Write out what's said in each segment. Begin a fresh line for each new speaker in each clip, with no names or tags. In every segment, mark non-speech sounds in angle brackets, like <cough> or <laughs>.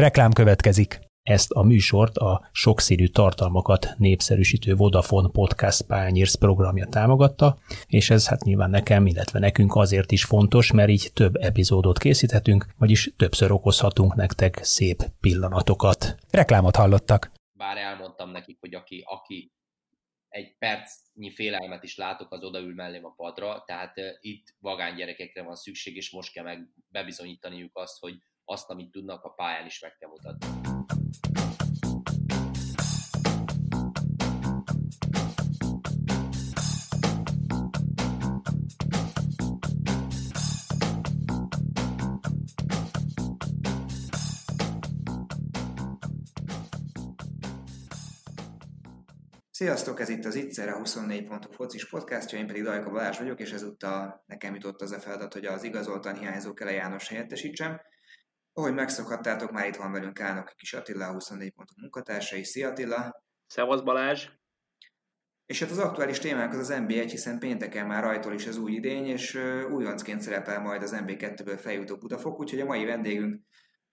Reklám következik.
Ezt a műsort a sokszínű tartalmakat népszerűsítő Vodafone Podcast Pányérsz programja támogatta, és ez hát nyilván nekem, illetve nekünk azért is fontos, mert így több epizódot készíthetünk, vagyis többször okozhatunk nektek szép pillanatokat.
Reklámot hallottak.
Bár elmondtam nekik, hogy aki, aki egy percnyi félelmet is látok, az odaül mellém a padra, tehát itt vagány gyerekekre van szükség, és most kell meg bebizonyítaniuk azt, hogy azt, amit tudnak, a pályán is meg kell mutatni.
Sziasztok, ez itt az Itzer, a 24.hu focis podcastja, én pedig Dajka Balázs vagyok, és ezúttal nekem jutott az a feladat, hogy az igazoltan hiányzó Kele János helyettesítsem. Ahogy megszokhattátok, már itt van velünk állnak Kis Attila, a 24.hu munkatársai. Szia Attila!
Szevasz Balázs!
És hát az aktuális témánk az az NB1, hiszen pénteken már rajtól is az új idény, és újoncként szerepel majd az NB2-ből feljutó Budafok, úgyhogy a mai vendégünk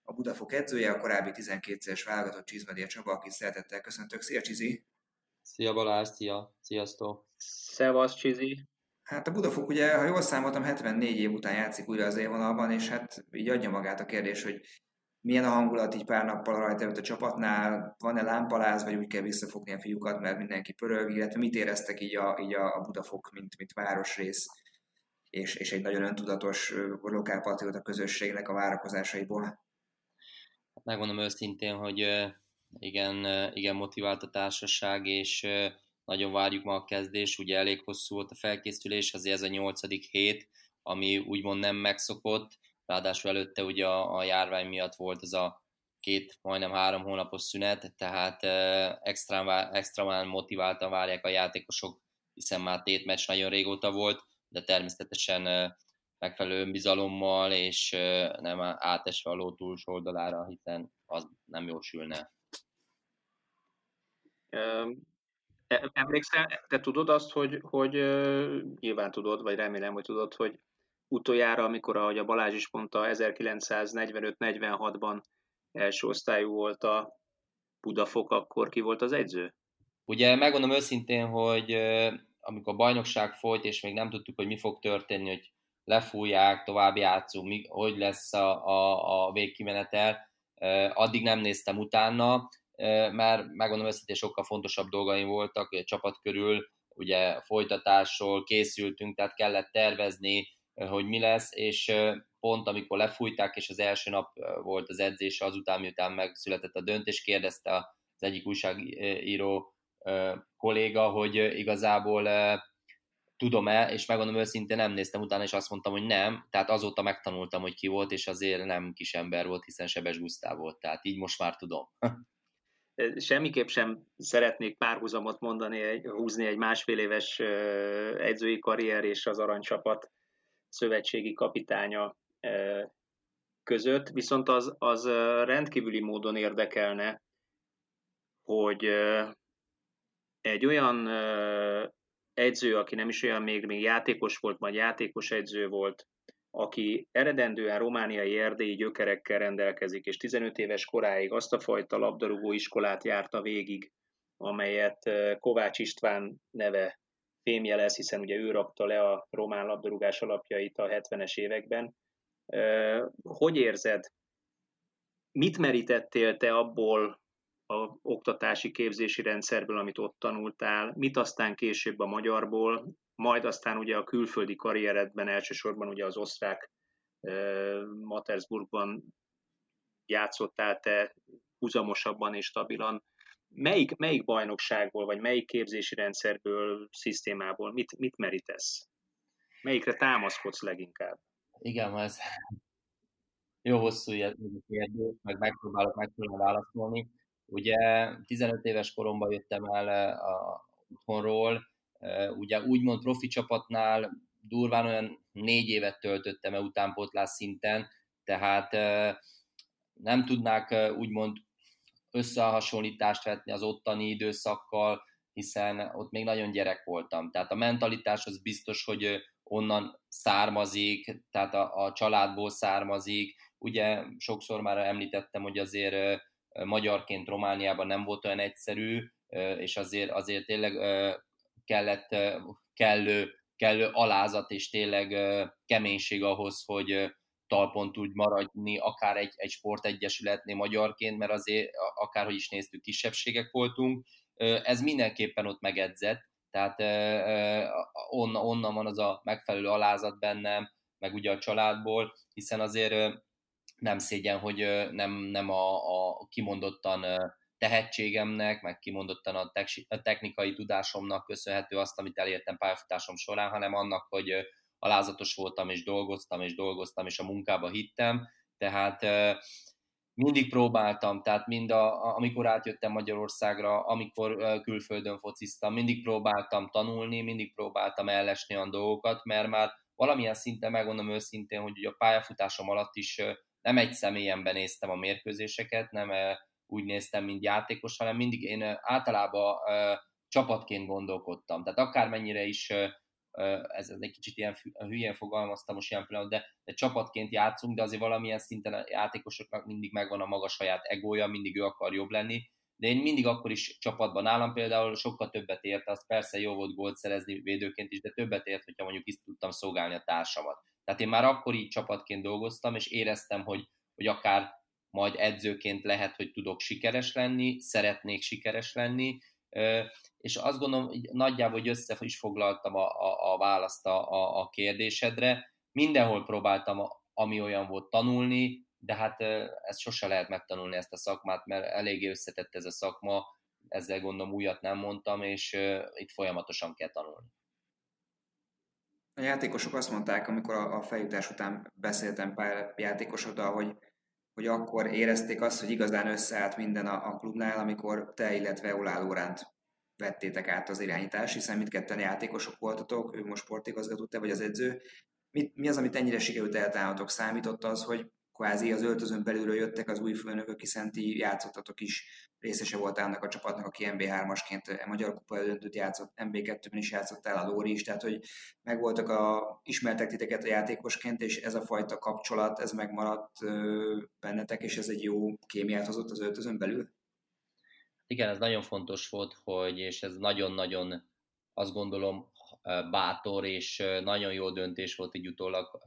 a Budafok edzője, a korábbi 12-szeres válogatott Csizmadia Csaba, aki szeretettel köszöntök. Szia Csizi!
Szia Balázs, szia, sziasztok!
Szevasz Csizi!
Hát a Budafok ugye, ha jól számoltam, 74 év után játszik újra az élvonalban, és hát így adja magát a kérdés, hogy milyen a hangulat így pár nappal rajta előtt a csapatnál, van-e lámpaláz, vagy úgy kell visszafogni a fiúkat, mert mindenki pörög, illetve mit éreztek így a, így a Budafok, mint, mint városrész, és, és egy nagyon öntudatos lokálpatrióta közösségnek a várakozásaiból?
Hát megmondom őszintén, hogy igen, igen motivált a társaság, és nagyon várjuk ma a kezdés, ugye elég hosszú volt a felkészülés, azért ez a nyolcadik hét, ami úgymond nem megszokott, ráadásul előtte ugye a, a járvány miatt volt ez a két, majdnem három hónapos szünet, tehát extra, extra motiváltan várják a játékosok, hiszen már tét meccs nagyon régóta volt, de természetesen megfelelő önbizalommal, és nem átesve a ló túlsó oldalára, hiszen az nem jósülne.
Emlékszel, te tudod azt, hogy, hogy nyilván tudod, vagy remélem, hogy tudod, hogy utoljára, amikor, ahogy a Balázs is mondta, 1945-46-ban első osztályú volt a Budafok, akkor ki volt az edző?
Ugye megmondom őszintén, hogy amikor a bajnokság folyt, és még nem tudtuk, hogy mi fog történni, hogy lefújják, tovább játszunk, hogy lesz a, a, a végkimenetel, addig nem néztem utána, mert megmondom őszintén sokkal fontosabb dolgaim voltak a csapat körül, ugye folytatásról készültünk, tehát kellett tervezni, hogy mi lesz, és pont amikor lefújták, és az első nap volt az edzés, azután, miután megszületett a döntés, kérdezte az egyik újságíró kolléga, hogy igazából tudom-e, és megmondom őszintén, nem néztem utána, és azt mondtam, hogy nem, tehát azóta megtanultam, hogy ki volt, és azért nem kis ember volt, hiszen Sebes Gusztáv volt, tehát így most már tudom. <laughs>
semmiképp sem szeretnék párhuzamot mondani, húzni egy másfél éves edzői karrier és az aranycsapat szövetségi kapitánya között, viszont az, az rendkívüli módon érdekelne, hogy egy olyan edző, aki nem is olyan még, még játékos volt, vagy játékos edző volt, aki eredendően romániai erdélyi gyökerekkel rendelkezik, és 15 éves koráig azt a fajta labdarúgó iskolát járta végig, amelyet Kovács István neve fémjelez, hiszen ugye ő rakta le a román labdarúgás alapjait a 70-es években. Hogy érzed, mit merítettél te abból a oktatási képzési rendszerből, amit ott tanultál, mit aztán később a magyarból, majd aztán ugye a külföldi karrieredben elsősorban ugye az osztrák Matersburgban játszottál te húzamosabban és stabilan. Melyik, melyik bajnokságból, vagy melyik képzési rendszerből, szisztémából mit, mit merítesz? Melyikre támaszkodsz leginkább?
Igen, ez jó hosszú kérdés, meg megpróbálok megpróbálni válaszolni. Ugye 15 éves koromban jöttem el a otthonról, ugye úgymond profi csapatnál durván olyan négy évet töltöttem el utánpótlás szinten, tehát nem tudnák úgymond összehasonlítást vetni az ottani időszakkal, hiszen ott még nagyon gyerek voltam. Tehát a mentalitás az biztos, hogy onnan származik, tehát a, a családból származik, ugye sokszor már említettem, hogy azért magyarként Romániában nem volt olyan egyszerű, és azért, azért tényleg kellett kellő, kellő alázat és tényleg keménység ahhoz, hogy talpon tud maradni, akár egy, egy sportegyesületnél magyarként, mert azért akárhogy is néztük, kisebbségek voltunk. Ez mindenképpen ott megedzett, tehát onnan, onnan van az a megfelelő alázat bennem, meg ugye a családból, hiszen azért nem szégyen, hogy nem, nem a, a kimondottan tehetségemnek, meg kimondottan a, a technikai tudásomnak köszönhető azt, amit elértem pályafutásom során, hanem annak, hogy alázatos voltam, és dolgoztam, és dolgoztam, és a munkába hittem, tehát mindig próbáltam, tehát mind a, amikor átjöttem Magyarországra, amikor külföldön fociztam, mindig próbáltam tanulni, mindig próbáltam ellesni olyan dolgokat, mert már valamilyen szinten megmondom őszintén, hogy a pályafutásom alatt is nem egy személyemben néztem a mérkőzéseket, nem úgy néztem, mint játékos, hanem mindig én általában csapatként gondolkodtam. Tehát akármennyire is ez, ez egy kicsit ilyen hülyén fogalmaztam most ilyen pillanat, de, de csapatként játszunk, de azért valamilyen szinten a játékosoknak mindig megvan a maga saját egója, mindig ő akar jobb lenni, de én mindig akkor is csapatban állam például sokkal többet ért, az persze jó volt gólt szerezni védőként is, de többet ért, hogyha mondjuk is tudtam szolgálni a társamat. Tehát én már akkor így csapatként dolgoztam, és éreztem, hogy, hogy akár majd edzőként lehet, hogy tudok sikeres lenni, szeretnék sikeres lenni, és azt gondolom, hogy nagyjából hogy össze is foglaltam a, a, a választ a, a kérdésedre. Mindenhol próbáltam, ami olyan volt tanulni, de hát ezt sose lehet megtanulni ezt a szakmát, mert eléggé összetett ez a szakma, ezzel gondolom újat nem mondtam, és itt folyamatosan kell tanulni.
A játékosok azt mondták, amikor a feljutás után beszéltem pár játékosoddal, hogy, hogy akkor érezték azt, hogy igazán összeállt minden a, a klubnál, amikor te, illetve Olá Lóránt vettétek át az irányítás, hiszen mindketten játékosok voltatok, ő most sportigazgató, te vagy az edző. Mi, mi az, amit ennyire sikerült eltalálnotok? Számított az, hogy kvázi az öltözön belülről jöttek az új főnökök, hiszen ti játszottatok is, részese volt annak a csapatnak, aki MB3-asként a Magyar Kupa döntőt játszott, MB2-ben is játszottál a Lóri is, tehát hogy megvoltak a, ismertek titeket a játékosként, és ez a fajta kapcsolat, ez megmaradt bennetek, és ez egy jó kémiát hozott az öltözön belül?
Igen, ez nagyon fontos volt, hogy, és ez nagyon-nagyon azt gondolom bátor, és nagyon jó döntés volt így utólag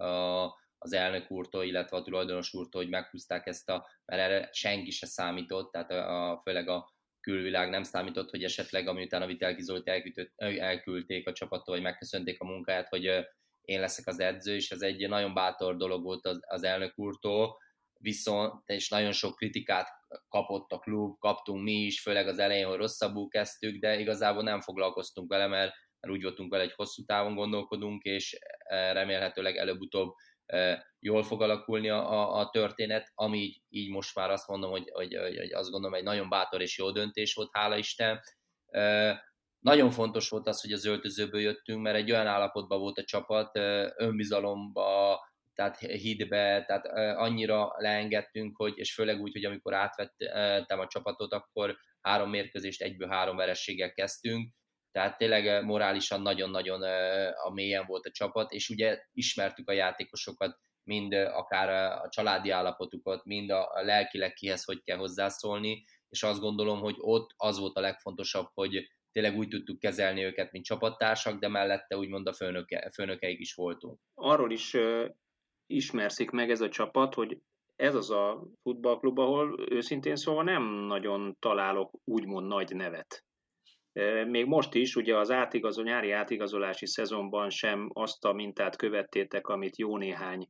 az elnök úrtól, illetve a tulajdonos úrtól, hogy meghúzták ezt a, mert erre senki se számított, tehát a, a, főleg a külvilág nem számított, hogy esetleg amiután a Vitelki Zolit elküldték a csapattól, vagy megköszönték a munkáját, hogy én leszek az edző, és ez egy nagyon bátor dolog volt az, az elnök úrtól, viszont, és nagyon sok kritikát kapott a klub, kaptunk mi is, főleg az elején, hogy rosszabbul kezdtük, de igazából nem foglalkoztunk vele, mert, mert úgy voltunk vele, hogy hosszú távon gondolkodunk, és remélhetőleg előbb-utóbb jól fog alakulni a, a, történet, ami így, így most már azt mondom, hogy, hogy, hogy, azt gondolom egy nagyon bátor és jó döntés volt, hála Isten. Nagyon fontos volt az, hogy az öltözőből jöttünk, mert egy olyan állapotban volt a csapat, önbizalomba, tehát hitbe, tehát annyira leengedtünk, hogy, és főleg úgy, hogy amikor átvettem a csapatot, akkor három mérkőzést egyből három verességgel kezdtünk, tehát tényleg morálisan nagyon-nagyon a mélyen volt a csapat, és ugye ismertük a játékosokat, mind akár a családi állapotukat, mind a lelkileg kihez hogy kell hozzászólni, és azt gondolom, hogy ott az volt a legfontosabb, hogy tényleg úgy tudtuk kezelni őket, mint csapattársak, de mellette úgymond a főnöke, főnökeik is voltunk.
Arról is ismerszik meg ez a csapat, hogy ez az a futballklub, ahol őszintén szóval nem nagyon találok úgymond nagy nevet. Még most is, ugye az átigazol, nyári átigazolási szezonban sem azt a mintát követtétek, amit jó néhány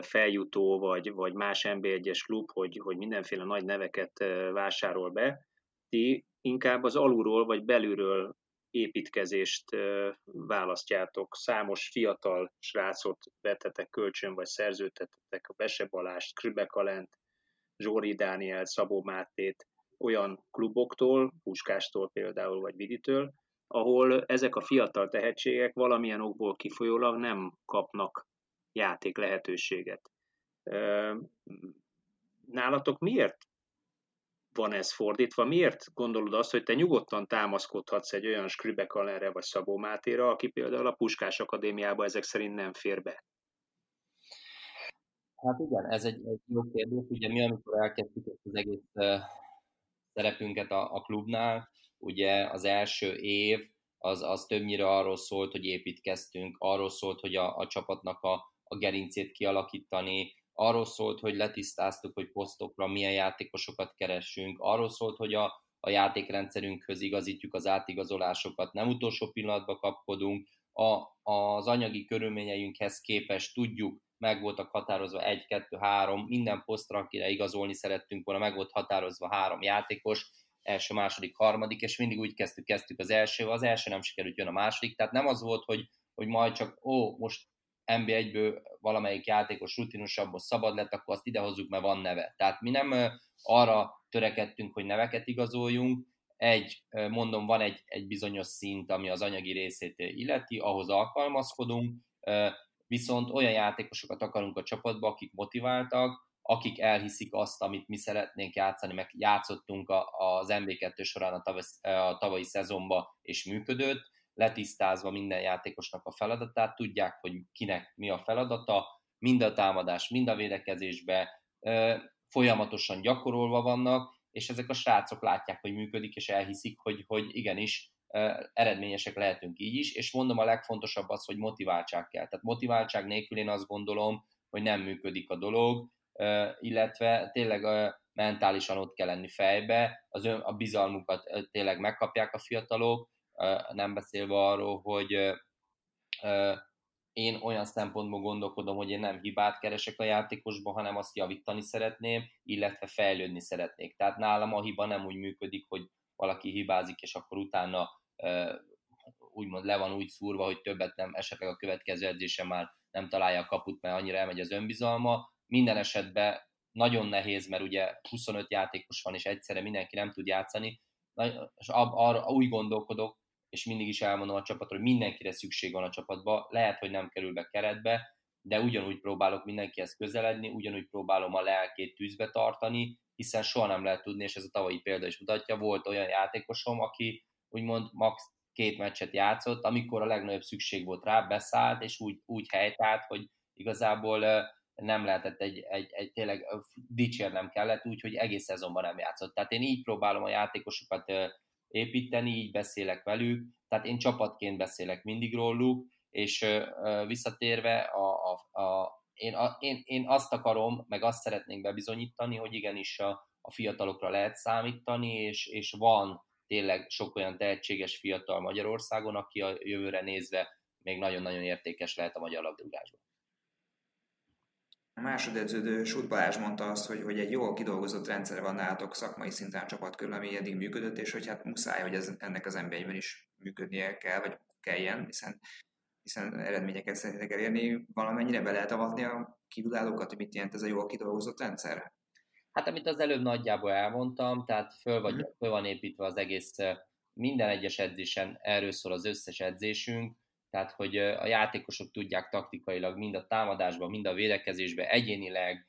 feljutó vagy, vagy más NB1-es klub, hogy, hogy mindenféle nagy neveket vásárol be. Ti inkább az alulról vagy belülről építkezést választjátok. Számos fiatal srácot vettetek kölcsön, vagy szerződtetek, a Balást, Kribekalent, Zsóri Dániel, Szabó Mátét, olyan kluboktól, Puskástól például, vagy Viditől, ahol ezek a fiatal tehetségek valamilyen okból kifolyólag nem kapnak játék lehetőséget. Nálatok miért van ez fordítva? Miért gondolod azt, hogy te nyugodtan támaszkodhatsz egy olyan Skribekalenre vagy Szabó Mátéra, aki például a Puskás Akadémiába ezek szerint nem fér be?
Hát igen, ez egy, egy jó kérdés. Ugye mi, amikor elkezdtük ezt az egész szerepünket a, a klubnál, ugye az első év az, az többnyire arról szólt, hogy építkeztünk, arról szólt, hogy a, a csapatnak a, a gerincét kialakítani, arról szólt, hogy letisztáztuk, hogy posztokra milyen játékosokat keresünk, arról szólt, hogy a, a játékrendszerünkhöz igazítjuk az átigazolásokat, nem utolsó pillanatban kapkodunk, a, az anyagi körülményeinkhez képest tudjuk, meg voltak határozva egy, kettő, három, minden posztra, akire igazolni szerettünk volna, meg volt határozva három játékos, első, második, harmadik, és mindig úgy kezdtük, kezdtük az első, az első nem sikerült, jön a második, tehát nem az volt, hogy, hogy majd csak, ó, most NB1-ből valamelyik játékos rutinosabból szabad lett, akkor azt idehozzuk, mert van neve. Tehát mi nem arra törekedtünk, hogy neveket igazoljunk, egy, mondom, van egy, egy bizonyos szint, ami az anyagi részét illeti, ahhoz alkalmazkodunk, viszont olyan játékosokat akarunk a csapatba, akik motiváltak, akik elhiszik azt, amit mi szeretnénk játszani, meg játszottunk az MB2 során a, tavaly, a tavalyi szezonba, és működött, letisztázva minden játékosnak a feladatát, tudják, hogy kinek mi a feladata, mind a támadás, mind a védekezésbe folyamatosan gyakorolva vannak, és ezek a srácok látják, hogy működik, és elhiszik, hogy, hogy igenis eredményesek lehetünk így is, és mondom a legfontosabb az, hogy motiváltság kell. Tehát motiváltság nélkül én azt gondolom, hogy nem működik a dolog, illetve tényleg mentálisan ott kell lenni fejbe, az ön, a bizalmukat tényleg megkapják a fiatalok, nem beszélve arról, hogy én olyan szempontból gondolkodom, hogy én nem hibát keresek a játékosba, hanem azt javítani szeretném, illetve fejlődni szeretnék. Tehát nálam a hiba nem úgy működik, hogy valaki hibázik, és akkor utána úgymond le van úgy szúrva, hogy többet nem, esetleg a következő edzésen már nem találja a kaput, mert annyira elmegy az önbizalma. Minden esetben nagyon nehéz, mert ugye 25 játékos van, és egyszerre mindenki nem tud játszani, és arra úgy gondolkodok, és mindig is elmondom a csapatra, hogy mindenkire szükség van a csapatba, lehet, hogy nem kerül be keretbe, de ugyanúgy próbálok mindenkihez közeledni, ugyanúgy próbálom a lelkét tűzbe tartani, hiszen soha nem lehet tudni, és ez a tavalyi példa is mutatja, volt olyan játékosom, aki úgymond max két meccset játszott, amikor a legnagyobb szükség volt rá, beszállt, és úgy, úgy helytált, hogy igazából nem lehetett egy, egy, egy tényleg dicsérnem kellett, úgyhogy egész szezonban nem játszott. Tehát én így próbálom a játékosokat építeni, így beszélek velük, tehát én csapatként beszélek mindig róluk, és visszatérve a, a, a, én, a, én, én azt akarom, meg azt szeretnénk bebizonyítani, hogy igenis a, a fiatalokra lehet számítani, és, és van tényleg sok olyan tehetséges fiatal Magyarországon, aki a jövőre nézve még nagyon-nagyon értékes lehet a magyar labdarúgásban.
A másodedződő Sút Balázs mondta azt, hogy, hogy egy jól kidolgozott rendszer van nálatok szakmai szinten a csapat körül, ami eddig működött, és hogy hát muszáj, hogy ez, ennek az nba is működnie kell, vagy kelljen, hiszen, hiszen eredményeket szeretnétek elérni. Valamennyire be lehet avatni a kívülállókat, hogy mit jelent ez a jól kidolgozott rendszer?
Hát amit az előbb nagyjából elmondtam, tehát föl, vagy, mhm. föl van építve az egész, minden egyes edzésen erről szól az összes edzésünk, tehát hogy a játékosok tudják taktikailag mind a támadásban, mind a védekezésben, egyénileg,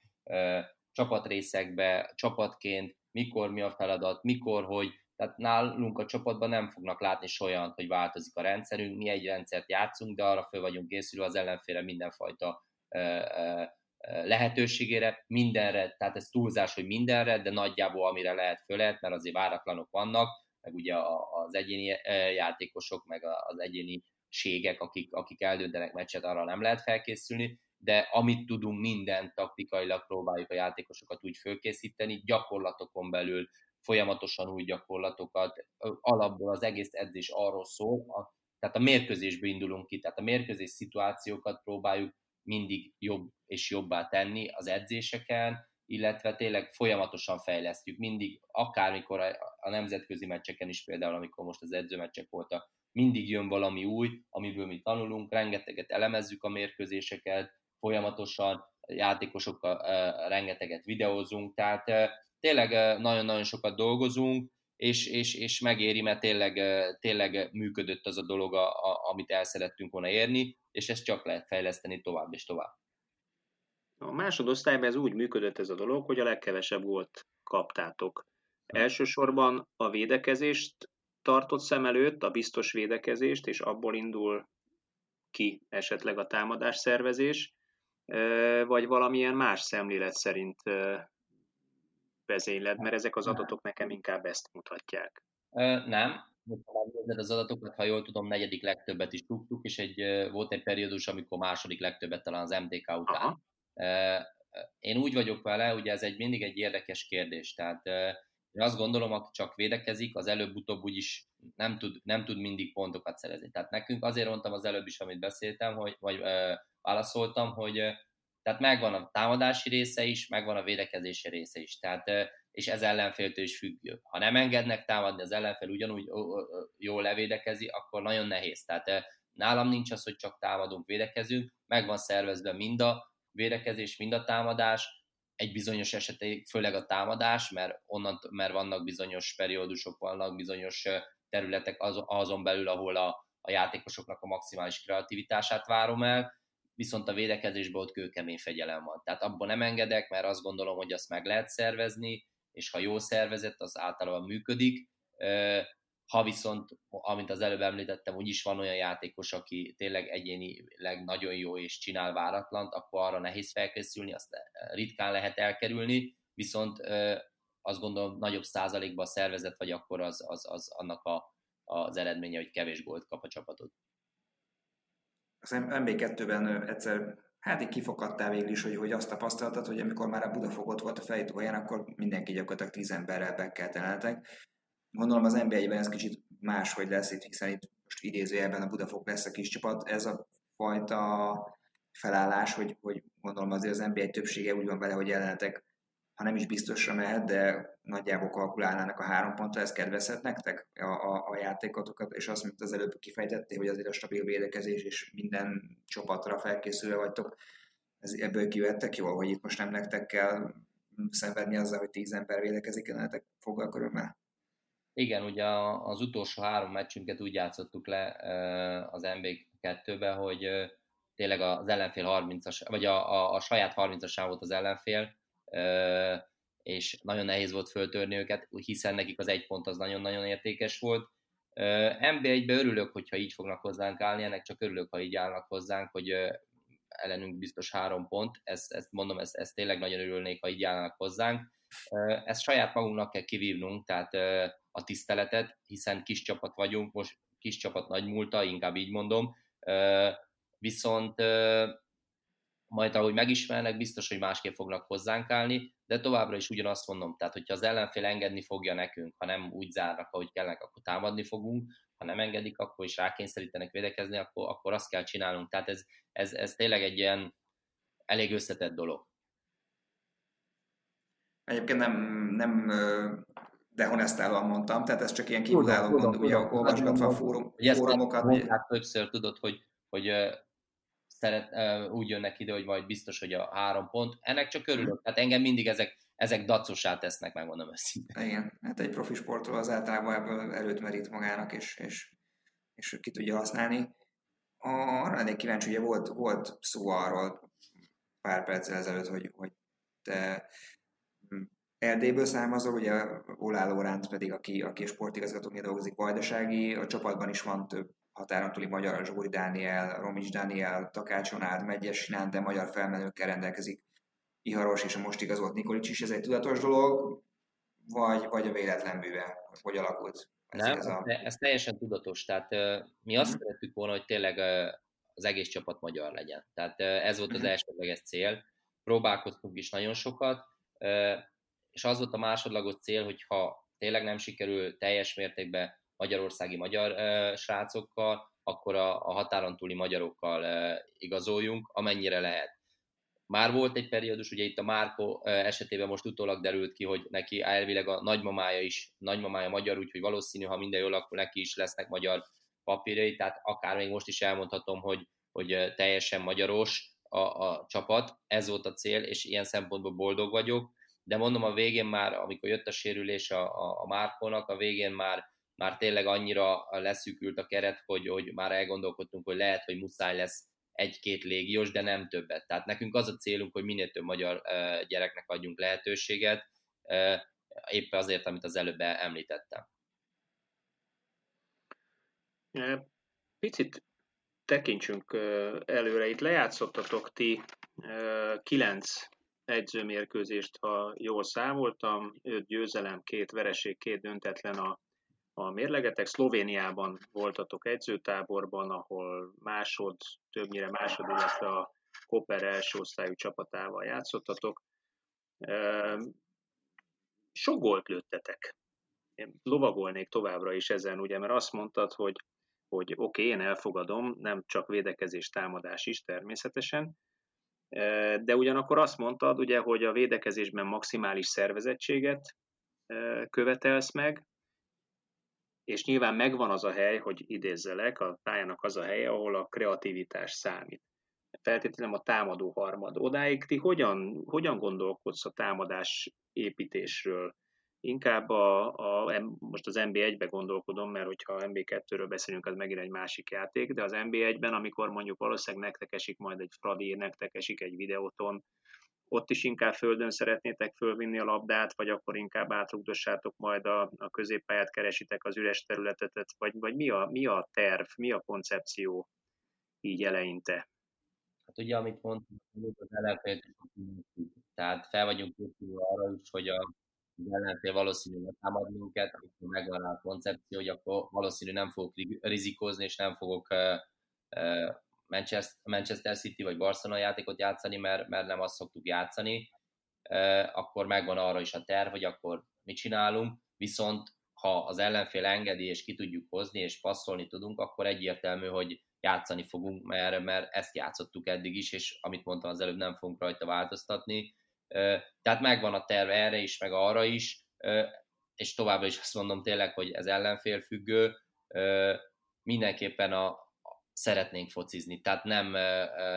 csapatrészekbe, csapatként, mikor mi a feladat, mikor, hogy, tehát nálunk a csapatban nem fognak látni solyant, hogy változik a rendszerünk, mi egy rendszert játszunk, de arra föl vagyunk készülve az ellenfélre mindenfajta lehetőségére, mindenre, tehát ez túlzás, hogy mindenre, de nagyjából amire lehet, föl lehet, mert azért váratlanok vannak, meg ugye az egyéni játékosok, meg az egyéni ségek, akik, akik eldöntenek meccset, arra nem lehet felkészülni, de amit tudunk, minden taktikailag próbáljuk a játékosokat úgy fölkészíteni, gyakorlatokon belül folyamatosan új gyakorlatokat, alapból az egész edzés arról szól, a, tehát a mérkőzésből indulunk ki, tehát a mérkőzés szituációkat próbáljuk mindig jobb és jobbá tenni az edzéseken, illetve tényleg folyamatosan fejlesztjük, mindig, akármikor a, a nemzetközi meccseken is például, amikor most az edzőmeccsek voltak, mindig jön valami új, amiből mi tanulunk, rengeteget elemezzük a mérkőzéseket, folyamatosan játékosokkal rengeteget videózunk, tehát tényleg nagyon-nagyon sokat dolgozunk, és, és, és megéri, mert tényleg, tényleg működött az a dolog, a, a, amit el szerettünk volna érni, és ezt csak lehet fejleszteni tovább és tovább.
A másodosztályban ez úgy működött ez a dolog, hogy a legkevesebb gólt kaptátok. Elsősorban a védekezést tartott szem előtt, a biztos védekezést, és abból indul ki esetleg a támadás szervezés, vagy valamilyen más szemlélet szerint vezényled, mert ezek az adatok nekem inkább ezt mutatják.
Nem, megnézed az adatokat, ha jól tudom, negyedik legtöbbet is tudtuk, és egy, volt egy periódus, amikor második legtöbbet talán az MDK után. Aha. Én úgy vagyok vele, ugye ez egy mindig egy érdekes kérdés, tehát én azt gondolom, aki csak védekezik, az előbb-utóbb úgyis nem tud, nem tud mindig pontokat szerezni. Tehát nekünk azért mondtam az előbb is, amit beszéltem, hogy, vagy ö, válaszoltam, hogy tehát megvan a támadási része is, megvan a védekezési része is. Tehát, és ez ellenféltől is függő. Ha nem engednek támadni, az ellenfél ugyanúgy jól levédekezi, akkor nagyon nehéz. Tehát nálam nincs az, hogy csak támadunk, védekezünk, megvan szervezve mind a védekezés, mind a támadás, egy bizonyos eseté, főleg a támadás, mert, onnan, mert vannak bizonyos periódusok, vannak bizonyos területek az, azon belül, ahol a, a játékosoknak a maximális kreativitását várom el, viszont a védekezésben ott kőkemény fegyelem van. Tehát abban nem engedek, mert azt gondolom, hogy azt meg lehet szervezni, és ha jó szervezet, az általában működik. Ha viszont, amint az előbb említettem, úgyis van olyan játékos, aki tényleg egyénileg nagyon jó és csinál váratlant, akkor arra nehéz felkészülni, azt ritkán lehet elkerülni, viszont azt gondolom nagyobb százalékban szervezet vagy akkor az, az, az annak a, az eredménye, hogy kevés gólt kap a csapatod
az MB2-ben egyszer hát így kifakadtál végül is, hogy, hogy azt tapasztaltad, hogy amikor már a Budafogott volt a fejtóhaján, akkor mindenki gyakorlatilag tíz emberrel bekkelt elenek. Gondolom az NB1-ben ez kicsit máshogy lesz itt, hiszen itt most idézőjelben a Budafok lesz a kis csapat. Ez a fajta felállás, hogy, hogy gondolom azért az NBA többsége úgy van vele, hogy jelenetek ha nem is biztosra mehet, de nagyjából kalkulálnának a három pontra, ez kedvezhet nektek a, a, a játékotokat, és azt, mint az előbb kifejtették, hogy azért a stabil védekezés és minden csapatra felkészülve vagytok, ez, ebből kivettek jól, hogy itt most nem nektek kell szenvedni azzal, hogy tíz ember védekezik, ennek foggal körülmel?
Igen, ugye az utolsó három meccsünket úgy játszottuk le az MB2-be, hogy tényleg az ellenfél 30-as, vagy a, a, a saját 30-asán volt az ellenfél, és nagyon nehéz volt föltörni őket, hiszen nekik az egy pont az nagyon-nagyon értékes volt. NB1-be örülök, hogyha így fognak hozzánk állni, ennek csak örülök, ha így állnak hozzánk, hogy ellenünk biztos három pont, ezt, ezt mondom, ezt, ezt tényleg nagyon örülnék, ha így állnak hozzánk. Ezt saját magunknak kell kivívnunk, tehát a tiszteletet, hiszen kis csapat vagyunk, most kis csapat nagy múlta, inkább így mondom, viszont majd ahogy megismernek, biztos, hogy másképp fognak hozzánk állni, de továbbra is ugyanazt mondom, tehát hogyha az ellenfél engedni fogja nekünk, ha nem úgy zárnak, ahogy kellnek, akkor támadni fogunk, ha nem engedik, akkor is rákényszerítenek védekezni, akkor, akkor azt kell csinálnunk. Tehát ez, ez, ez tényleg egy ilyen elég összetett dolog.
Egyébként nem, nem dehonestálóan mondtam, tehát ez csak ilyen kívülálló gond, ugye olvasgatva a fórum, fórumokat.
Mondták többször, tudod, hogy, hogy szeret, úgy jönnek ide, hogy majd biztos, hogy a három pont. Ennek csak örülök. Tehát engem mindig ezek, ezek dacosá tesznek, megmondom őszintén.
Igen, hát egy profi sportról az általában ebből erőt merít magának, és, és, és ki tudja használni. Arra lennék kíváncsi, ugye volt, volt szó arról pár perccel ezelőtt, hogy, hogy te hm, Erdélyből származol, ugye Olá Lóránt pedig, aki, aki sportigazgatóként dolgozik Vajdasági, a csapatban is van több határon túli magyar, Zsóri Dániel, Romics Dániel, Takács Onád, Megyes Sinán, de magyar felmenőkkel rendelkezik Iharos és a most igazolt Nikolics is. Ez egy tudatos dolog, vagy, vagy a véletlen bűve? Hogy alakult?
Ez, Nem, ez, a... ez teljesen tudatos. Tehát uh, mi azt mm. szerettük volna, hogy tényleg uh, az egész csapat magyar legyen. Tehát uh, ez volt az mm. elsődleges cél. Próbálkoztunk is nagyon sokat, uh, és az volt a másodlagos cél, hogy ha tényleg nem sikerül teljes mértékben magyarországi magyar srácokkal, akkor a, a határon túli magyarokkal uh, igazoljunk, amennyire lehet. Már volt egy periódus, ugye itt a Márko esetében most utólag derült ki, hogy neki elvileg a nagymamája is, nagymamája magyar, úgyhogy valószínű, ha minden jól, akkor neki is lesznek magyar papírjai, tehát akár még most is elmondhatom, hogy, hogy teljesen magyaros a, a csapat, ez volt a cél, és ilyen szempontból boldog vagyok, de mondom a végén már, amikor jött a sérülés a, a, a Márkónak, a végén már már tényleg annyira leszűkült a keret, hogy, hogy már elgondolkodtunk, hogy lehet, hogy muszáj lesz egy-két légiós, de nem többet. Tehát nekünk az a célunk, hogy minél több magyar gyereknek adjunk lehetőséget, éppen azért, amit az előbb említettem.
Picit tekintsünk előre. Itt lejátszottatok ti kilenc edzőmérkőzést, ha jól számoltam, öt győzelem, két vereség, két döntetlen a, a mérlegetek. Szlovéniában voltatok edzőtáborban, ahol másod, többnyire másod, illetve a Koper első osztályú csapatával játszottatok. Sok gólt lőttetek. Én lovagolnék továbbra is ezen, ugye, mert azt mondtad, hogy, hogy oké, okay, én elfogadom, nem csak védekezés, támadás is természetesen, de ugyanakkor azt mondtad, ugye, hogy a védekezésben maximális szervezettséget követelsz meg, és nyilván megvan az a hely, hogy idézzelek, a pályának az a helye, ahol a kreativitás számít. Feltétlenül a támadó harmad. Odáig ti hogyan, hogyan gondolkodsz a támadás építésről? Inkább a, a, most az NB1-be gondolkodom, mert hogyha NB2-ről beszélünk, az megint egy másik játék, de az NB1-ben, amikor mondjuk valószínűleg nektek esik majd egy Fradi, nektek esik egy videóton, ott is inkább földön szeretnétek fölvinni a labdát, vagy akkor inkább átrugdossátok majd a, a középpályát, keresitek az üres területet, vagy, vagy mi, a, mi a terv, mi a koncepció így eleinte?
Hát ugye, amit mondtam, az ellenfél, tehát fel vagyunk készülve arra is, hogy a az ellenfél valószínűleg támad minket, amikor megvan a koncepció, hogy akkor valószínű nem fogok rizikózni, és nem fogok Manchester City vagy Barcelona játékot játszani, mert, mert nem azt szoktuk játszani, akkor megvan arra is a terv, hogy akkor mit csinálunk, viszont ha az ellenfél engedi, és ki tudjuk hozni, és passzolni tudunk, akkor egyértelmű, hogy játszani fogunk, mert, mert ezt játszottuk eddig is, és amit mondtam az előbb, nem fogunk rajta változtatni. Tehát megvan a terv erre is, meg arra is, és továbbra is azt mondom tényleg, hogy ez ellenfél függő, mindenképpen a, szeretnénk focizni, tehát nem,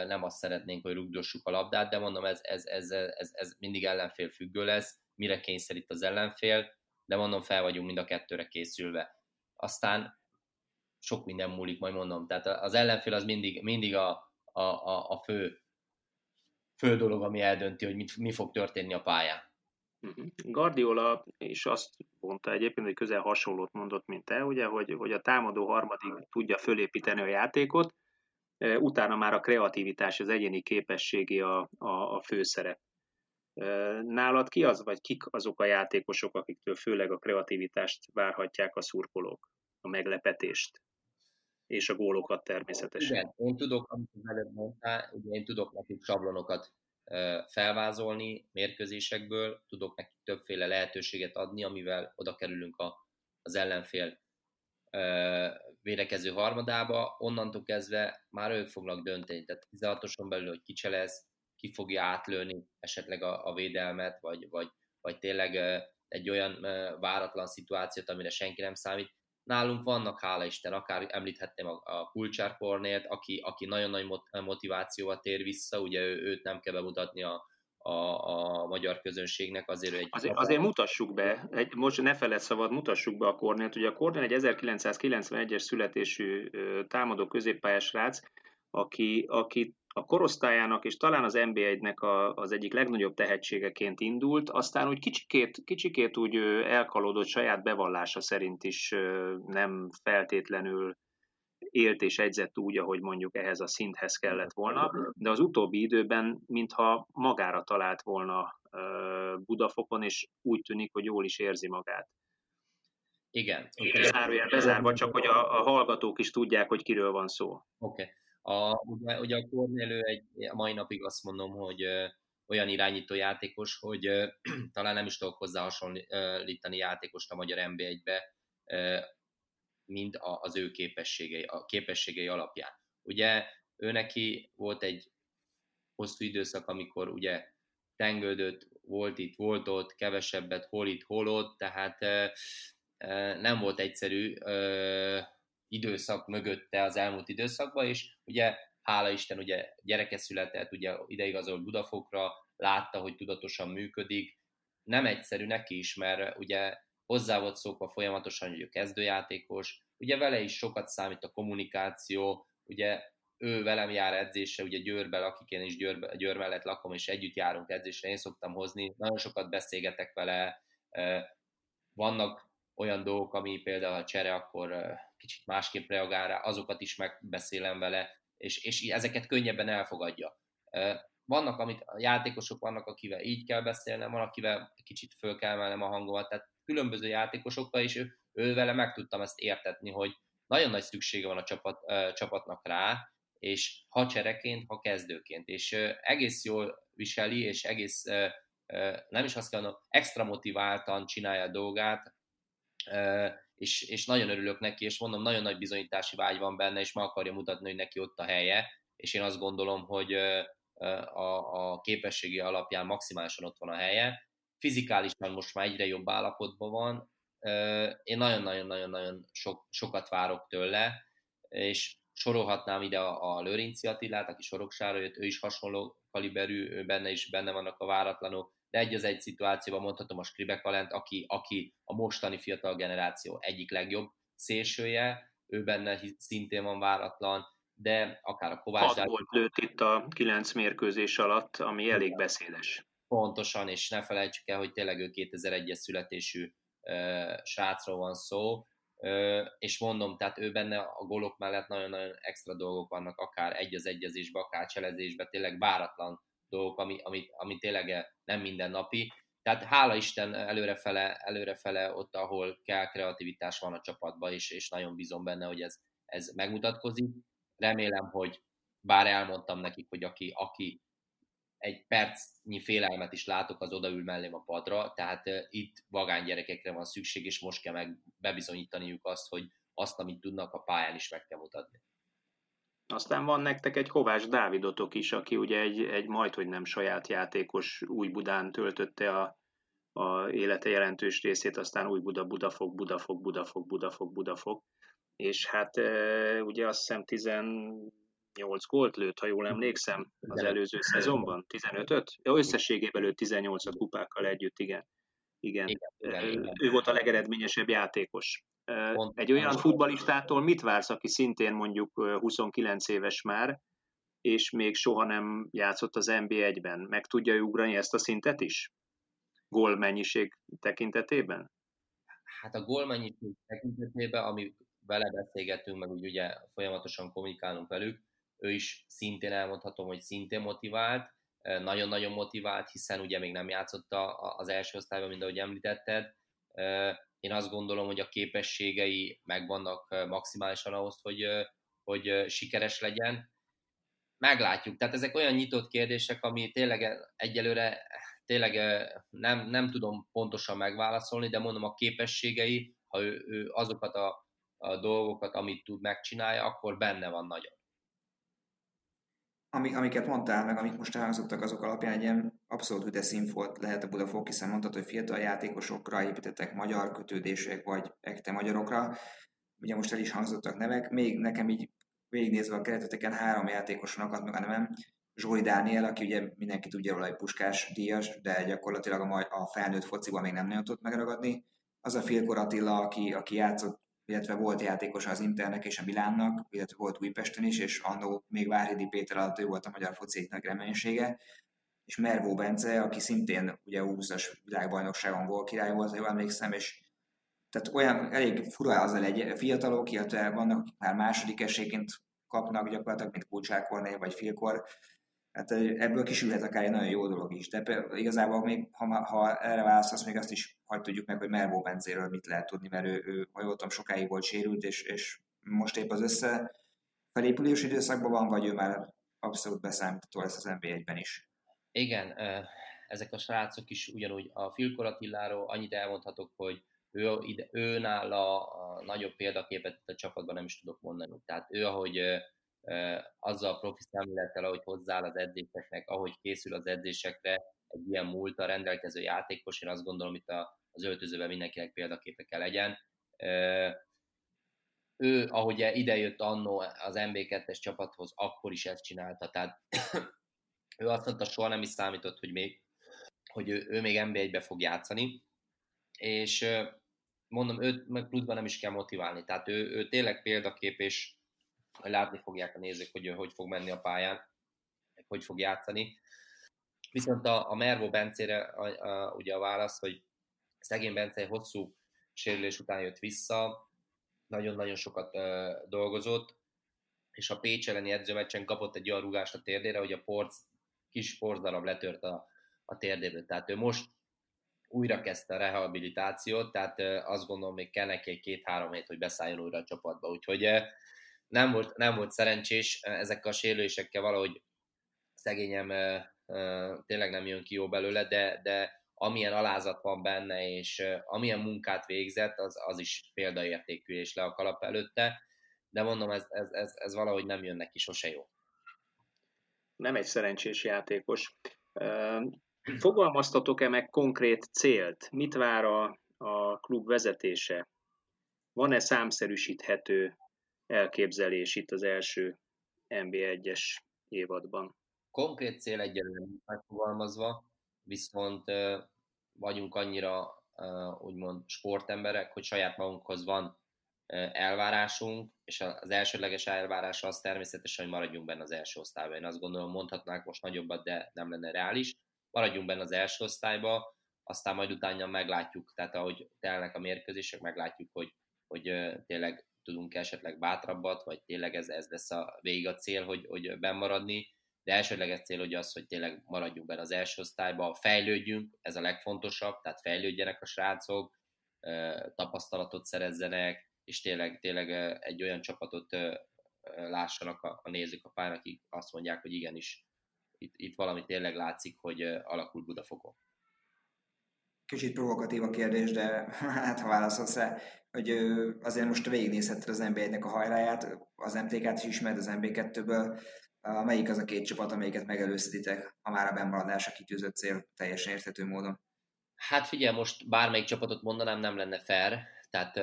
nem azt szeretnénk, hogy rugdossuk a labdát, de mondom, ez, ez, ez, ez, ez mindig ellenfél függő lesz, mire kényszerít az ellenfél, de mondom, fel vagyunk mind a kettőre készülve. Aztán sok minden múlik, majd mondom. Tehát az ellenfél az mindig, mindig a, a, a, a fő, fő dolog, ami eldönti, hogy mit, mi fog történni a pályán.
Mhm. Guardiola is azt mondta egyébként, hogy közel hasonlót mondott, mint te, ugye, hogy, hogy a támadó harmadik tudja fölépíteni a játékot, e, utána már a kreativitás, az egyéni képességi a, a, a főszerep. E, nálad ki az, vagy kik azok a játékosok, akiktől főleg a kreativitást várhatják a szurkolók, a meglepetést? és a gólokat természetesen.
Igen, én tudok, amit az előbb mondtál, ugye én tudok nekik sablonokat felvázolni mérkőzésekből, tudok nekik többféle lehetőséget adni, amivel oda kerülünk a, az ellenfél védekező harmadába, onnantól kezdve már ők fognak dönteni, tehát 16-oson belül, hogy ki lesz, ki fogja átlőni esetleg a, a védelmet, vagy, vagy, vagy tényleg egy olyan váratlan szituációt, amire senki nem számít. Nálunk vannak, hála Isten, akár említhetném a, a Kulcsár Kornélt, aki, aki nagyon nagy motivációval tér vissza, ugye ő, őt nem kell bemutatni a, a, a magyar közönségnek azért egy...
Azért, azért mutassuk be, egy, most ne feled szabad, mutassuk be a Kornélt. Ugye a Kornél egy 1991-es születésű támadó középpályás rác, aki, aki a korosztályának és talán az NB1-nek a, az egyik legnagyobb tehetségeként indult, aztán úgy kicsikét, kicsikét úgy elkalódott saját bevallása szerint is nem feltétlenül élt és egyzett úgy, ahogy mondjuk ehhez a szinthez kellett volna, de az utóbbi időben mintha magára talált volna Budafokon, és úgy tűnik, hogy jól is érzi magát.
Igen.
Zárójel bezárva, csak hogy a, a hallgatók is tudják, hogy kiről van szó. Oké.
Okay. A, ugye, ugye a Kornélő egy, a mai napig azt mondom, hogy olyan irányító játékos, hogy <clears throat> talán nem is tudok hozzá hasonlítani játékost a magyar NB1-be, ö, mint a, az ő képességei, a képességei alapján. Ugye ő neki volt egy hosszú időszak, amikor ugye tengődött, volt itt, volt ott, kevesebbet, hol itt, hol ott, tehát nem volt egyszerű időszak mögötte az elmúlt időszakban, és ugye hála Isten, ugye gyereke született, ugye ideigazolt Budafokra, látta, hogy tudatosan működik. Nem egyszerű neki is, mert ugye hozzá volt szokva folyamatosan, hogy ő kezdőjátékos, ugye vele is sokat számít a kommunikáció, ugye ő velem jár edzésre, ugye Győrbe lakik, én is Győr, Győr mellett lakom, és együtt járunk edzésre, én szoktam hozni, nagyon sokat beszélgetek vele, vannak olyan dolgok, ami például a csere, akkor kicsit másképp reagál rá, azokat is megbeszélem vele, és, és ezeket könnyebben elfogadja. vannak, amit a játékosok vannak, akivel így kell beszélnem, van, akivel kicsit föl kell emelnem a hangomat, tehát különböző játékosokkal is ő, ő vele meg tudtam ezt értetni, hogy nagyon nagy szüksége van a csapat, uh, csapatnak rá, és ha csereként, ha kezdőként, és uh, egész jól viseli, és egész, uh, uh, nem is azt kell extra motiváltan csinálja a dolgát, uh, és, és nagyon örülök neki, és mondom, nagyon nagy bizonyítási vágy van benne, és meg akarja mutatni, hogy neki ott a helye, és én azt gondolom, hogy a, a képességi alapján maximálisan ott van a helye. Fizikálisan most már egyre jobb állapotban van. Én nagyon-nagyon-nagyon-nagyon sok, sokat várok tőle, és sorolhatnám ide a, a Lőrinci Attilát, aki Soroksára jött, ő is hasonló kaliberű, ő benne is benne vannak a váratlanok, de egy az egy szituációban mondhatom a Skribekalent, aki, aki a mostani fiatal generáció egyik legjobb szélsője, ő benne szintén van váratlan, de akár a Kovács...
6 volt lőtt itt a 9 mérkőzés alatt, ami elég beszédes.
Pontosan, és ne felejtsük el, hogy tényleg ő 2001-es születésű uh, srácról van szó, uh, és mondom, tehát ő benne a golok mellett nagyon-nagyon extra dolgok vannak, akár egy az egyezésbe, akár cselezésbe, tényleg váratlan dolgok, ami, ami, ami tényleg nem mindennapi. Tehát hála Isten előrefele, előrefele ott, ahol kell, kreativitás van a csapatban, és, és nagyon bízom benne, hogy ez, ez megmutatkozik remélem, hogy bár elmondtam nekik, hogy aki, aki egy percnyi félelmet is látok, az odaül mellém a padra, tehát uh, itt vagány gyerekekre van szükség, és most kell meg bebizonyítaniuk azt, hogy azt, amit tudnak a pályán is meg kell mutatni.
Aztán van nektek egy Kovács Dávidotok is, aki ugye egy, egy majd, hogy nem saját játékos új Budán töltötte a, a élete jelentős részét, aztán új Buda, Budafok, Budafok, Budafok, Budafok, Budafok és hát ugye azt hiszem 18 gólt lőtt, ha jól emlékszem, az előző szezonban, 15-öt? Ja, összességében lőtt 18 kupákkal együtt, igen. Igen. igen, igen, igen. Ő volt a legeredményesebb játékos. Pont, Egy olyan futbalistától mit vársz, aki szintén mondjuk 29 éves már, és még soha nem játszott az NB1-ben? Meg tudja ugrani ezt a szintet is? Gól mennyiség tekintetében?
Hát a gól mennyiség tekintetében, ami vele beszélgetünk, meg úgy ugye folyamatosan kommunikálunk velük, ő is szintén elmondhatom, hogy szintén motivált, nagyon-nagyon motivált, hiszen ugye még nem játszotta az első osztályban, mint ahogy említetted. Én azt gondolom, hogy a képességei megvannak maximálisan ahhoz, hogy, hogy sikeres legyen. Meglátjuk. Tehát ezek olyan nyitott kérdések, ami tényleg egyelőre tényleg nem, nem tudom pontosan megválaszolni, de mondom a képességei, ha ő, ő azokat a a dolgokat, amit tud, megcsinálja, akkor benne van nagyon.
Amik, amiket mondtál, meg amik most elhangzottak, azok alapján egy ilyen abszolút üde színfolt lehet a Budafok, hiszen mondtad, hogy fiatal játékosokra építettek magyar kötődések, vagy ekte magyarokra. Ugye most el is hangzottak nevek, még nekem így végignézve a kereteteken három játékoson akadt meg a nevem, Zsóri Dániel, aki ugye mindenki tudja róla, hogy puskás díjas, de gyakorlatilag a, a felnőtt fociban még nem nagyon tudott megragadni. Az a Filkor Attila, aki, aki játszott illetve volt játékos az Internek és a Milánnak, illetve volt Újpesten is, és annó még Várhidi Péter alatt ő volt a magyar fociknak reménysége, és Mervó Bence, aki szintén ugye 20-as világbajnokságon volt király volt, ha jól emlékszem, és tehát olyan elég fura az egy fiatalok, illetve vannak, már második esélyként kapnak gyakorlatilag, mint Kulcsák Korné vagy Filkor, hát ebből kisülhet akár egy nagyon jó dolog is. De igazából még, ha, ha erre választasz, még azt is hagyd tudjuk meg, hogy Mervó Bencéről mit lehet tudni, mert ő, ő ha jól tudom, sokáig volt sérült, és, és most épp az össze felépülés időszakban van, vagy ő már abszolút beszámítható lesz az NB1-ben is.
Igen, ezek a srácok is ugyanúgy a Filkor Attiláról annyit elmondhatok, hogy ő, ide, ő nála a nagyobb példaképet a csapatban nem is tudok mondani. Tehát ő, ahogy azzal a profi szemlélettel, ahogy hozzááll az edzéseknek, ahogy készül az edzésekre, egy ilyen múlta rendelkező játékos, én azt gondolom, itt az öltözőben mindenkinek példaképe kell legyen. Ő, ahogy idejött annó az MB2-es csapathoz, akkor is ezt csinálta, tehát <clears throat> ő azt mondta, soha nem is számított, hogy, még, hogy ő, ő még MB1-be fog játszani, és mondom, őt meg pluszban nem is kell motiválni, tehát ő, ő tényleg példakép, és látni fogják a nézők, hogy ő hogy fog menni a pályán, hogy fog játszani. Viszont a, a Mervo Bencére a, a, ugye a válasz, hogy szegény Bence egy hosszú sérülés után jött vissza, nagyon-nagyon sokat uh, dolgozott, és a Pécs elleni edzőmeccsen kapott egy olyan rúgást a térdére, hogy a Porc kis sportdarab letört a, a térdéből. Tehát ő most újra kezdte a rehabilitációt, tehát azt gondolom, még kell neki egy két-három hét, hogy beszálljon újra a csapatba. Úgyhogy nem volt, nem volt szerencsés ezekkel a sérülésekkel valahogy szegényem tényleg nem jön ki jó belőle, de, de amilyen alázat van benne, és amilyen munkát végzett, az, az is példaértékű és le a kalap előtte, de mondom, ez, ez, ez, ez valahogy nem jön neki sose jó.
Nem egy szerencsés játékos. Fogalmaztatok-e meg konkrét célt? Mit vár a, a klub vezetése? Van-e számszerűsíthető elképzelés itt az első NB1-es évadban?
Konkrét cél egyelőre megfogalmazva, viszont vagyunk annyira úgymond sportemberek, hogy saját magunkhoz van elvárásunk, és az elsődleges elvárás az természetesen, hogy maradjunk benne az első osztályban. Én azt gondolom, mondhatnánk most nagyobbat, de nem lenne reális. Maradjunk benne az első osztályba, aztán majd utána meglátjuk, tehát ahogy telnek a mérkőzések, meglátjuk, hogy, hogy tényleg tudunk esetleg bátrabbat, vagy tényleg ez, ez lesz a végig a cél, hogy, hogy bemaradni de elsődleges cél hogy az, hogy tényleg maradjunk benne az első osztályba, fejlődjünk, ez a legfontosabb, tehát fejlődjenek a srácok, tapasztalatot szerezzenek, és tényleg, tényleg egy olyan csapatot lássanak a, a nézők a pályán, akik azt mondják, hogy igenis, itt, itt valami tényleg látszik, hogy alakul Budafokon.
Kicsit provokatív a kérdés, de <laughs> hát ha válaszolsz rá, hogy azért most végignézhetted az NB1-nek a hajráját, az MTK-t is ismered az MB2-ből, Melyik az a két csapat, amelyiket megelőzhetitek, ha már a bemaradás a kitűzött cél teljesen érthető módon?
Hát figyelj, most bármelyik csapatot mondanám, nem lenne fair, tehát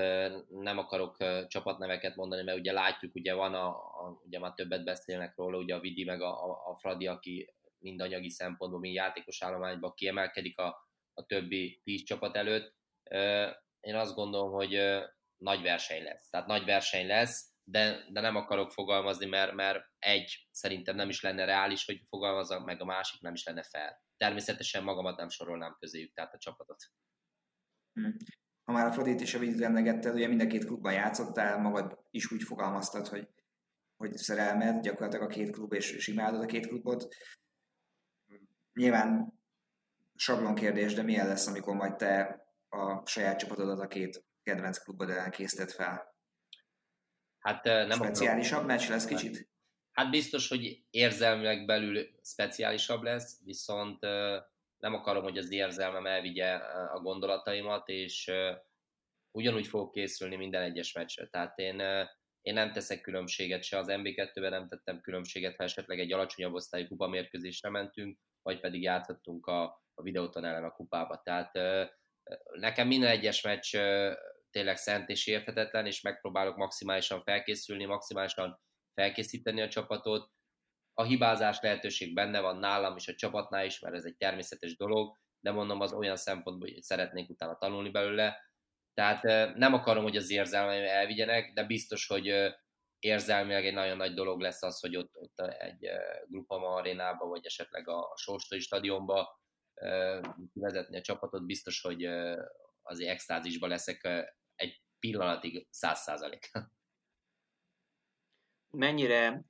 nem akarok csapatneveket mondani, mert ugye látjuk, ugye van a, a ugye már többet beszélnek róla, ugye a Vidi meg a, a, a Fradi, aki mind anyagi szempontból, mind játékos állományban kiemelkedik a, a többi tíz csapat előtt. Én azt gondolom, hogy nagy verseny lesz. Tehát nagy verseny lesz, de, de nem akarok fogalmazni, mert, mert egy, szerintem nem is lenne reális, hogy fogalmazzak, meg a másik nem is lenne fel. Természetesen magamat nem sorolnám közéjük, tehát a csapatot.
Hm. Ha már a Frodit és a Vidit emlegetted, ugye mind a két klubban játszottál, magad is úgy fogalmaztad, hogy, hogy szerelmed, gyakorlatilag a két klub, és, és imádod a két klubot. Nyilván sablon kérdés, de milyen lesz, amikor majd te a saját csapatodat a két kedvenc klubod ellen fel?
Hát nem
Speciálisabb akarok... meccs lesz kicsit?
Hát biztos, hogy érzelmileg belül speciálisabb lesz, viszont nem akarom, hogy az érzelmem elvigye a gondolataimat, és ugyanúgy fogok készülni minden egyes meccsre. Tehát én, én nem teszek különbséget, se az MB2-ben nem tettem különbséget, ha esetleg egy alacsonyabb osztályú kupa mérkőzésre mentünk, vagy pedig játszottunk a, a videóton ellen a kupába. Tehát nekem minden egyes meccs tényleg szent és érthetetlen, és megpróbálok maximálisan felkészülni, maximálisan felkészíteni a csapatot. A hibázás lehetőség benne van nálam és a csapatnál is, mert ez egy természetes dolog, de mondom az olyan szempontból, hogy szeretnék utána tanulni belőle. Tehát nem akarom, hogy az érzelmeim elvigyenek, de biztos, hogy érzelmileg egy nagyon nagy dolog lesz az, hogy ott, ott egy Grupama arénába, vagy esetleg a Sóstai stadionba vezetni a csapatot, biztos, hogy azért extázisba leszek pillanatig száz százalék.
Mennyire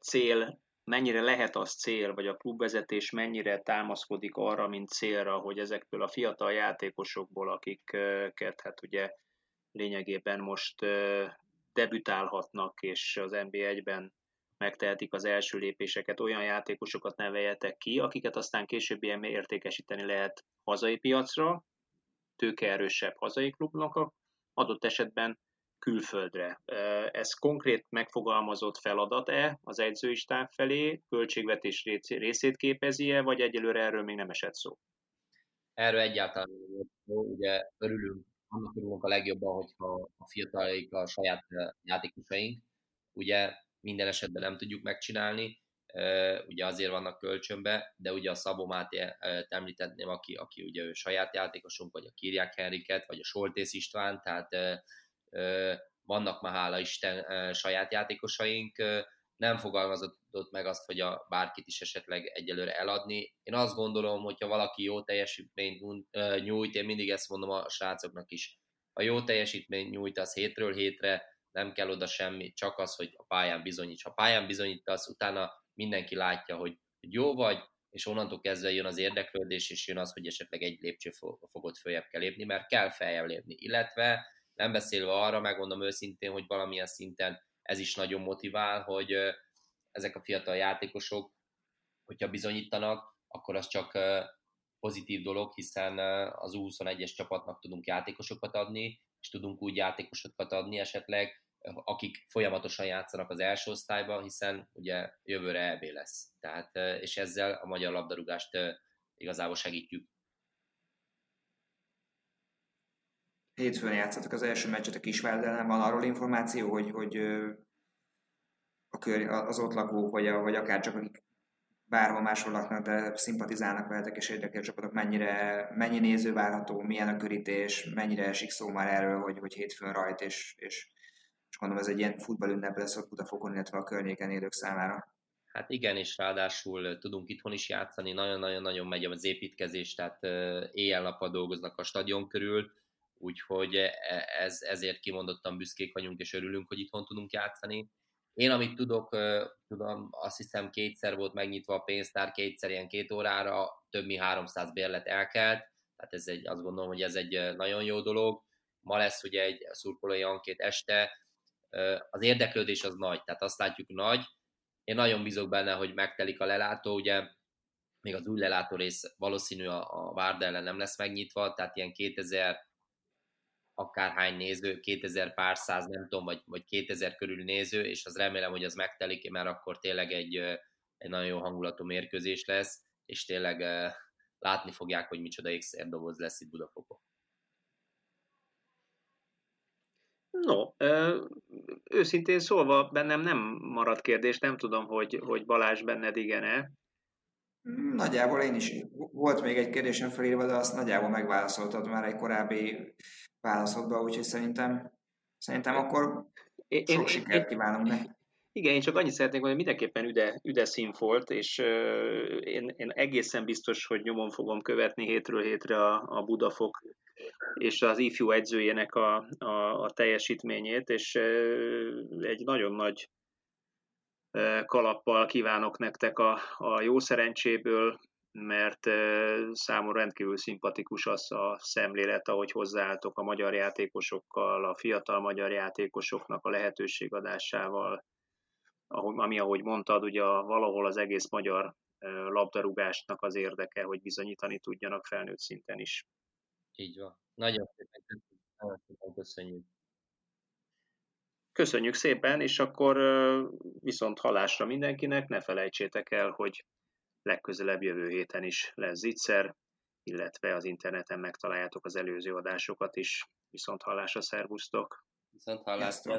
cél, mennyire lehet az cél, vagy a klubvezetés mennyire támaszkodik arra, mint célra, hogy ezekből a fiatal játékosokból, akiket hát ugye lényegében most debütálhatnak, és az NB1-ben megtehetik az első lépéseket, olyan játékosokat neveljetek ki, akiket aztán később ilyen értékesíteni lehet hazai piacra, tőkeerősebb hazai klubnak, adott esetben külföldre. Ez konkrét megfogalmazott feladat-e az edzői stáb felé, költségvetés részét képezi-e, vagy egyelőre erről még nem esett szó?
Erről egyáltalán szó. Ugye örülünk, annak örülünk a legjobban, hogyha a fiatalaik a saját játékosaink. Ugye minden esetben nem tudjuk megcsinálni, ugye azért vannak kölcsönbe, de ugye a Szabó Máté említetném, aki, aki ugye ő saját játékosunk, vagy a Kírják Henriket, vagy a Soltész István, tehát vannak már hála Isten saját játékosaink, nem fogalmazott meg azt, hogy a bárkit is esetleg egyelőre eladni. Én azt gondolom, hogyha valaki jó teljesítményt nyújt, én mindig ezt mondom a srácoknak is, ha jó teljesítményt nyújt, az hétről hétre, nem kell oda semmi, csak az, hogy a pályán bizonyíts. Ha pályán bizonyítasz, utána mindenki látja, hogy, hogy jó vagy, és onnantól kezdve jön az érdeklődés, és jön az, hogy esetleg egy lépcsőfogot följebb kell lépni, mert kell feljebb lépni. Illetve nem beszélve arra, megmondom őszintén, hogy valamilyen szinten ez is nagyon motivál, hogy ezek a fiatal játékosok, hogyha bizonyítanak, akkor az csak pozitív dolog, hiszen az U21-es csapatnak tudunk játékosokat adni, és tudunk úgy játékosokat adni esetleg, akik folyamatosan játszanak az első osztályba, hiszen ugye jövőre EB lesz. Tehát, és ezzel a magyar labdarúgást igazából segítjük.
Hétfőn játszottak az első meccset a Kisvárd ellen. Van arról információ, hogy, hogy a kör, az ott lakók, vagy, a, vagy akár csak akik bárhol máshol laknak, de szimpatizálnak veletek és érdekel csapatok, mennyire, mennyi néző várható, milyen a körítés, mennyire esik szó már erről, hogy, hogy hétfőn rajt, és, és, és gondolom ez egy ilyen futballünnep lesz ott Budafokon, illetve a környéken élők számára.
Hát igen, és ráadásul tudunk itthon is játszani, nagyon-nagyon-nagyon megy az építkezés, tehát éjjel-nappal dolgoznak a stadion körül, úgyhogy e, ez, ezért kimondottan büszkék vagyunk, és örülünk, hogy itthon tudunk játszani. Én, amit tudok, tudom, azt hiszem kétszer volt megnyitva a pénztár, kétszer ilyen két órára, több mint 300 bérlet elkelt, tehát ez egy, azt gondolom, hogy ez egy nagyon jó dolog. Ma lesz ugye egy szurkolói ankét este, az érdeklődés az nagy, tehát azt látjuk nagy. Én nagyon bízok benne, hogy megtelik a lelátó, ugye még az új lelátó rész valószínű a, a Várda ellen nem lesz megnyitva, tehát ilyen 2000 akárhány néző, 2000 pár száz, nem tudom, vagy, vagy 2000 körül néző, és az remélem, hogy az megtelik, mert akkor tényleg egy, egy nagyon jó hangulatú mérkőzés lesz, és tényleg látni fogják, hogy micsoda ékszer doboz lesz itt Budafokon.
No, őszintén szólva bennem nem maradt kérdés, nem tudom, hogy, hogy Balázs benned igen-e.
Nagyjából én is. Volt még egy kérdésem felírva, de azt nagyjából megválaszoltad már egy korábbi válaszodba, úgyhogy szerintem, szerintem akkor sok én, sikert én, kívánunk neki.
Igen, én csak annyit szeretnék hogy mindenképpen üde, üde volt, és uh, én, én egészen biztos, hogy nyomon fogom követni hétről hétre a, a Budafok és az ifjú edzőjének a, a, a teljesítményét, és uh, egy nagyon nagy uh, kalappal kívánok nektek a, a jó szerencséből, mert számomra rendkívül szimpatikus az a szemlélet, ahogy hozzáálltok a magyar játékosokkal, a fiatal magyar játékosoknak a lehetőségadásával, ami, ahogy mondtad, ugye valahol az egész magyar labdarúgásnak az érdeke, hogy bizonyítani tudjanak felnőtt szinten is.
Így van. Nagyon szépen, nagyon szépen köszönjük.
Köszönjük szépen, és akkor viszont halásra mindenkinek, ne felejtsétek el, hogy legközelebb jövő héten is lesz zicser, illetve az interneten megtaláljátok az előző adásokat is. Viszont hallásra, szervusztok!
Viszont hallásra!